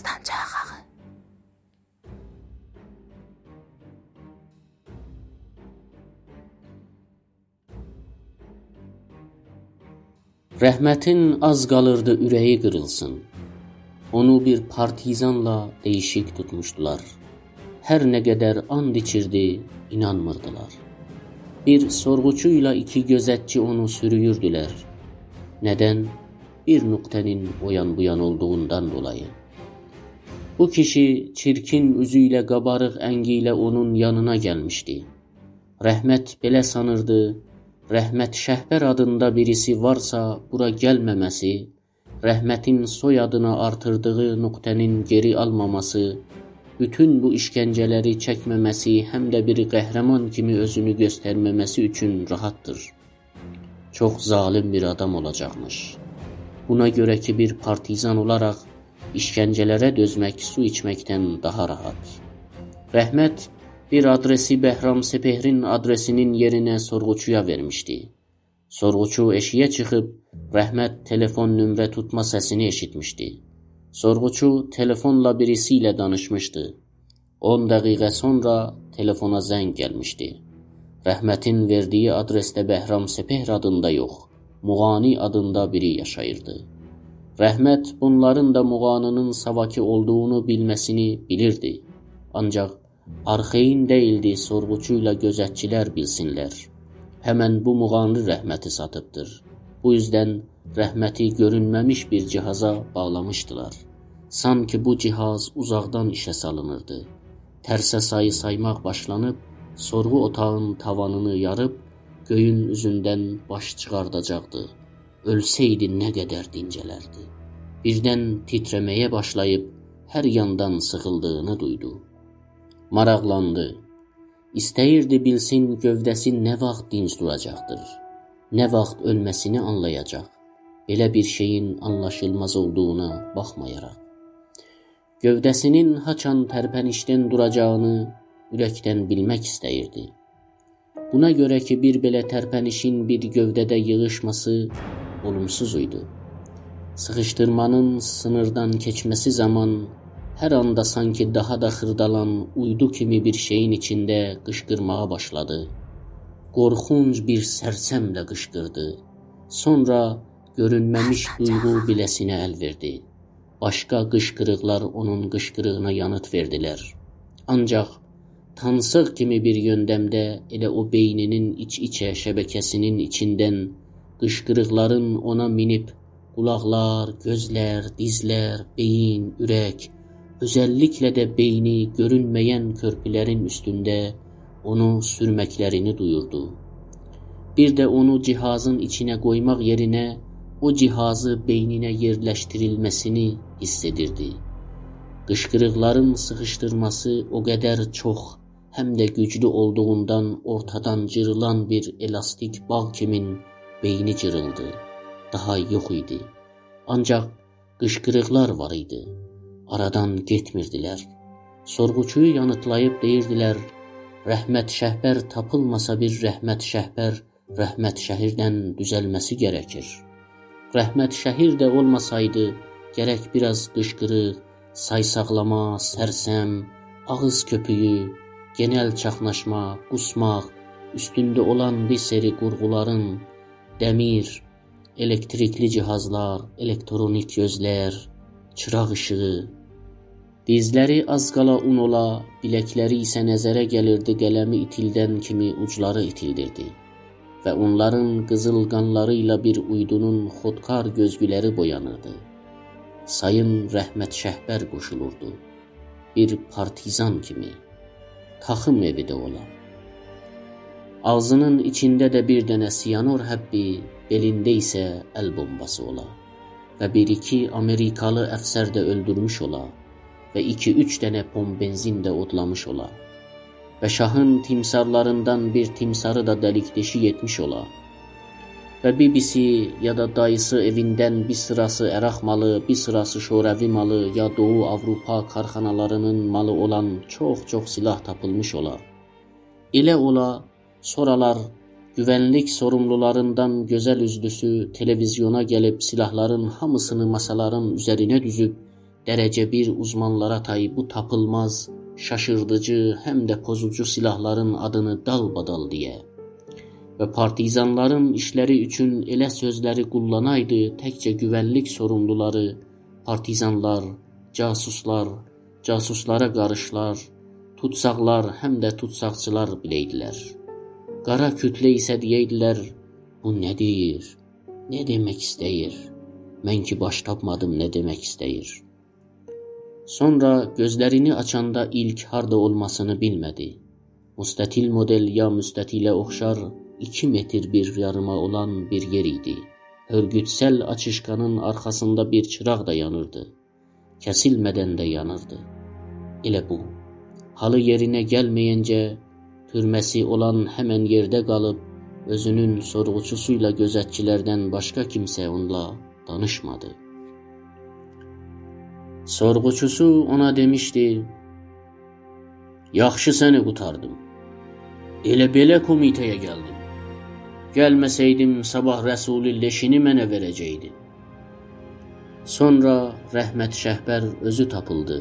Dağıstan çağağı. Rəhmətin az qalırdı ürəyi qırılsın. Onu bir partizanla değişik tutmuşdular. Hər nə qədər and içirdi, inanmırdılar. Bir sorğuçuyla iki gözətçi onu sürüyürdülər. Neden? Bir noktenin o yan bu yan olduğundan dolayı. Bu kişi çirkin üzüyle qabarıq əngiyle onun yanına gelmişti. Rəhmət belə sanırdı, Rəhmət Şəhbər adında birisi varsa bura gəlməməsi, Rəhmətin soyadını artırdığı nöqtənin geri almaması, bütün bu işgəncələri çəkməməsi, həm də bir qəhrəman kimi özünü göstərməməsi üçün rahatdır. Çox zalim bir adam olacaqmış. Buna görə ki, bir partizan olaraq işgəncələrə dözmək su içməkdən daha rahat. Rəhmət bir adresi Behram Sepehrin adresinin yerine sorğuçuya vermişdi. Sorğuçu eşiyə çıxıb Rəhmət telefon nömrə tutma səsini eşitmişdi. Sorğuçu telefonla birisiyle danışmışdı. 10 dəqiqə sonra telefona zəng gəlmişdi. Rəhmətin verdiyi adresdə Bəhram Sepehr adında yox, Muğani adında biri yaşayırdı. Rəhmət bunların da Muğanının Savaki olduğunu bilməsini bilirdi. Ancaq Arxeyin deyildi sorğuçuyla gözətçilər bilsinlər. Həmən bu muğanlı rəhməti satıbdır. Bu yüzden rəhməti görünməmiş bir cihaza bağlamışdılar. Sanki bu cihaz uzaqdan işə salınırdı. Tərsə sayı saymaq başlanıb, sorğu otağın tavanını yarıb, göyün üzündən baş çıxardacaqdı. Ölsəydi nə qədər dincələrdi. Birdən titrəməyə başlayıb hər yandan sıxıldığını duydu. Maraqlandı. İstəyirdi bilsin gövdəsi nə vaxt dinc duracaqdır. Nə vaxt ölməsini anlayacaq. Belə bir şeyin anlaşılmaz olduğuna baxmayaraq. Gövdəsinin haçan tərpənişdən duracağını ürəkdən bilmək istəyirdi. Buna görə ki, bir belə tərpənişin bir gövdədə yığışması olumsuz idi. Sıxışdırmanın sınırdan keçməsi zaman her anda sanki daha da hırdalan uydu kimi bir şeyin içinde qışqırmağa başladı. Qorxunc bir sərsəmlə qışqırdı. Sonra görünməmiş duyğu biləsinə əl verdi. Başqa qışqırıqlar onun qışqırığına yanıt verdilər. Ancaq tansıq kimi bir yöndəmdə elə o beyninin iç-içə şəbəkəsinin içindən qışqırıqların ona minib qulaqlar, gözlər, dizlər, beyin, ürək özellikle de beyni görünmeyen körpülerin üstünde onu sürmeklerini duyurdu. Bir de onu cihazın içine koymak yerine o cihazı beynine yerleştirilmesini hissedirdi. Qışqırıqların sıxışdırması o kadar çok hem de güclü olduğundan ortadan cırılan bir elastik bağ kimin beyni cırıldı. Daha yok idi. Ancak qışqırıqlar var idi. Aradan getmirdilər. Sorğuçuyu yanıtlayıb deyirdilər: Rəhmət Şəhbər tapılmasa bir Rəhmət Şəhbər Rəhmət şəhirdən düzəlməsi gərəkir. Rəhmət şəhir də olmasaydı, gərək biraz qışqırıq, saysaqlama, sərsəm, ağız köpüyü, genel çaxnaşma, qusmaq, üstündə olan bir seri qurğuların, dəmir, elektrikli cihazlar, elektronik gözlər, çıraq işığı, Dizləri az qala un ola, biləkləri isə nəzərə gəlirdi qələmi itildən kimi ucları itildirdi və onların qızıl qanları ilə bir uydunun xodkar gözgüləri boyanırdı. Sayın Rəhmət Şəhbər qoşulurdu. Bir partizan kimi, taxım evi də ola. Ağzının içində də bir dənə siyanor həbbi, belində isə əl bombası ola və bir iki Amerikalı əfsər də öldürmüş ola və iki-üç dənə pom benzin də odlamış ola və şahın timsarlarından bir timsarı da dəlik deşik etmiş ola və bibisi ya da dayısı evindən bir sırası əraq malı, bir sırası şorəvi malı ya Doğu Avropa karxanalarının malı olan çox-çox silah tapılmış ola. Elə ola, soralar güvənlik sorumlularından gözəl üzlüsü televizyona gəlib silahların hamısını masaların üzərinə düzüb derece bir uzmanlara tay bu tapılmaz, şaşırdıcı hem de pozucu silahların adını dalbadal diye və partizanların işləri üçün elə sözləri kullanaydı təkcə güvənlik sorumluları, partizanlar, casuslar, casuslara qarışlar, tutsaqlar həm də tutsaqçılar biləydilər. Qara kütlə isə deyirdilər, bu nə deyir, nə demək istəyir, mən ki baş tapmadım nə demək istəyir. Sonra gözlərini açanda ilk harda olmasını bilmədi. Müstətil model ya müstətilə oxşar, iki metr bir yarıma olan bir yer idi. Hörgütsel açışkanın arkasında bir çıraq da yanırdı. Kesilmeden de yanırdı. Elə bu. Halı yerine gelmeyince türmesi olan hemen yerde kalıp özünün sorguçusuyla gözetçilerden başka kimse onunla danışmadı. Sorguçusu ona demişti, Yaxşı səni qutardım. Elə belə komitəyə gəldim. Gəlməsəydim sabah Rəsulü leşini mənə verəcəkdi. Sonra Rəhmət Şəhbər özü tapıldı.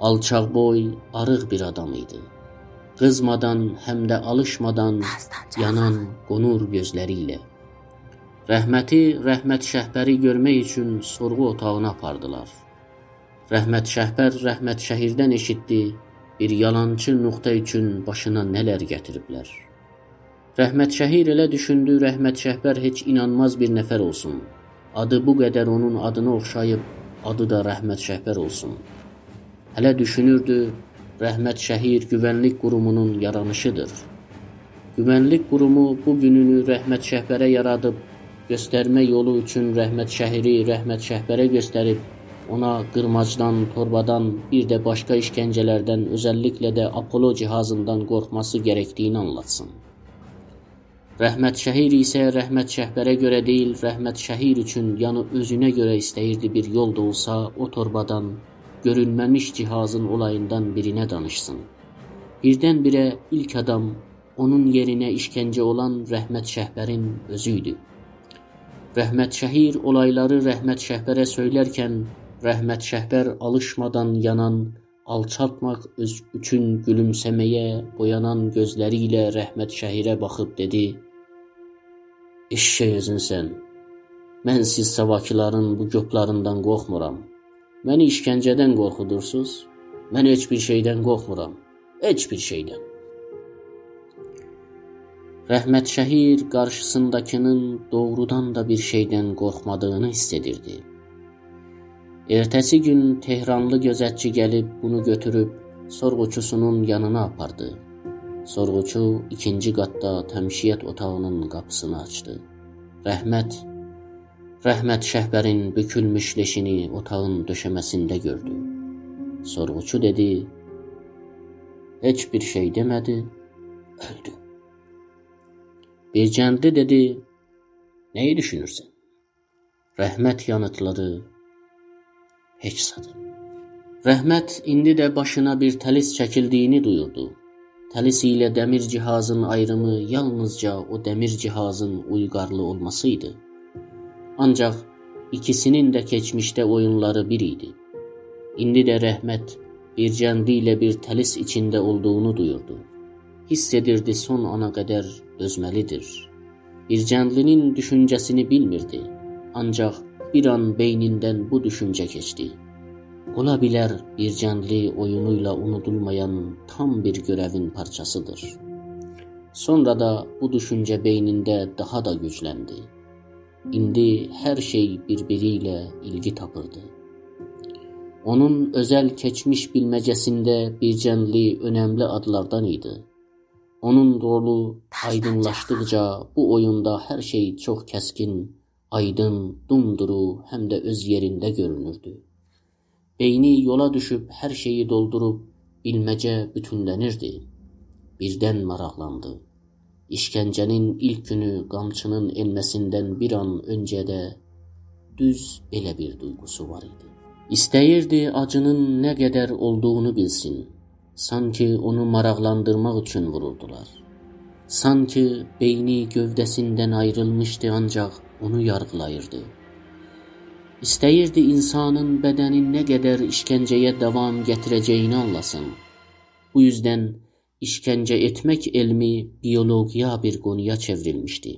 Alçaq boy, arıq bir adam idi. Qızmadan, həm də alışmadan yanan qonur gözləri ilə. Rəhməti Rəhmət Şəhbəri görmək üçün sorğu otağına apardılar. Rəhmət Şəhbər Rəhmət şəhirdən eşitdi, bir yalançı nöqtə üçün başına nələr gətiriblər. Rəhmət Şəhir elə düşündü, Rəhmət Şəhbər heç inanmaz bir nəfər olsun. Adı bu qədər onun adına oxşayıb, adı da Rəhmət Şəhbər olsun. Hələ düşünürdü, Rəhmət Şəhir güvənlik qurumunun yaranışıdır. Güvənlik qurumu bu gününü Rəhmət Şəhbərə yaradıb, göstərmə yolu üçün Rəhmət Şəhiri Rəhmət Şəhbərə göstərib, ona qırmacdan, torbadan, bir də başqa işgəncələrdən, özəlliklə də Apollo cihazından qorxması gərəkdiyini anlatsın. Rəhmət Şəhir isə Rəhmət Şəhbərə görə deyil, Rəhmət Şəhir üçün, yəni özünə görə istəyirdi bir yol da olsa o torbadan, görünməmiş cihazın olayından birinə danışsın. Birdən-birə ilk adam onun yerinə işkəncə olan Rəhmət Şəhbərin özü idi. Rəhmət Şəhir olayları Rəhmət Şəhbərə söylərkən Rəhmət Şəhbər alışmadan yanan, alçaltmaq öz üçün gülümsəməyə boyanan gözləri ilə Rəhmət Şəhirə baxıb dedi: Eşşək özünsən. Mən siz savakıların bu qoplarından qorxmuram. Məni işgəncədən qorxudursuz. Mən heç bir şeydən qorxmuram. Heç bir şeydən. Rəhmət Şəhir qarşısındakının doğrudan da bir şeydən qorxmadığını hiss edirdi. Ertəsi gün Tehranlı gözətçi gəlib bunu götürüb sorğuçusunun yanına apardı. Sorğuçu ikinci qatda təmşiyyət otağının qapısını açdı. Rəhmət Rəhmət Şəhbərin bükülmüş leşini otağın döşəməsində gördü. Sorğuçu dedi: Heç bir şey demədi, öldü. Bir cəndi dedi: Nəyi düşünürsən? Rəhmət yanıtladı: Heç zad. Rəhmət indi də başına bir təlis çəkildiyini duyurdu. Təlis ilə dəmir cihazın ayrımı yalnızca o dəmir cihazın uyğarlı olması idi. Ancaq ikisinin də keçmişdə oyunları bir idi. İndi də rəhmət bir cəndi ilə bir təlis içində olduğunu duyurdu. Hiss edirdi son ana qədər dözməlidir. Bir cəndlinin düşüncəsini bilmirdi. Ancaq bir an beynindən bu düşüncə keçdi. Ola bilər bir cəndli oyunuyla unudulmayan tam bir görəvin parçasıdır. Sonra da bu düşüncə beynində daha da gücləndi. İndi hər şey bir-biri ilə ilgi tapırdı. Onun özəl keçmiş bilməcəsində bir cəndli önəmli adlardan idi. Onun rolu aydınlaşdıqca bu oyunda hər şey çox kəskin, aydın, dumduru, həm də öz yerində görünürdü. Beyni yola düşüb hər şeyi doldurub bilməcə bütünlənirdi. Birdən maraqlandı. İşkəncənin ilk günü qamçının enməsindən bir an öncə də düz belə bir duyğusu var idi. İstəyirdi acının nə qədər olduğunu bilsin. Sanki onu maraqlandırmaq üçün vururdular. Sanki beyni gövdəsindən ayrılmışdı ancaq onu yargılayırdı. İstəyirdi insanın bədəni nə qədər işgəncəyə davam gətirəcəyini anlasın. Bu yüzdən işgəncə etmək elmi biologiya bir qonuya çevrilmişdi.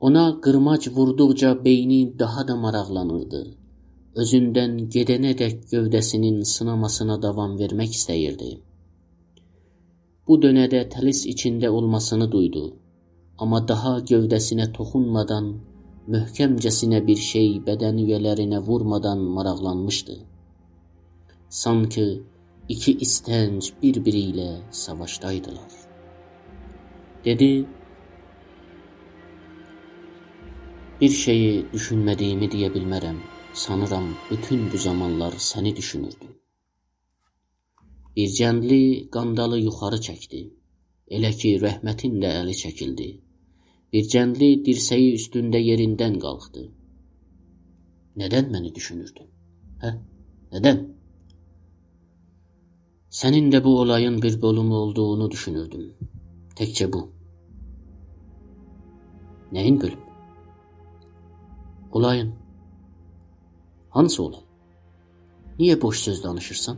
Ona qırmac vurduqca beyni daha da maraqlanırdı. Özündən gedənədək gövdəsinin sınamasına davam vermək istəyirdi. Bu dönədə təlis içində olmasını duydu. Amma daha gövdəsinə toxunmadan möhkəmcəsinə bir şey bədən üyələrinə vurmadan maraqlanmışdı. Sanki iki istənc bir-biri ilə savaşdaydılar. Dedi, bir şeyi düşünmədiyimi deyə bilmərəm. Sanıram bütün bu zamanlar səni düşünürdüm. Bir cəndli qandalı yuxarı çəkdi. Elə ki, rəhmətin də əli çəkildi. Bir cəndli dirsəyi üstündə yerindən qalxdı. Nədən məni düşünürdün? Hə? Nədən? Sənin də bu olayın bir bölümü olduğunu düşünürdüm. Təkcə bu. Nəyin bölümü? Olayın. Hansı olay? Niyə boş söz danışırsan?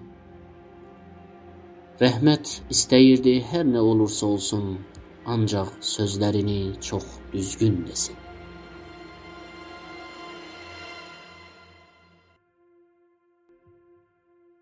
Rəhmət istəyirdi hər nə olursa olsun, ancaq sözlərini çox düzgün desin.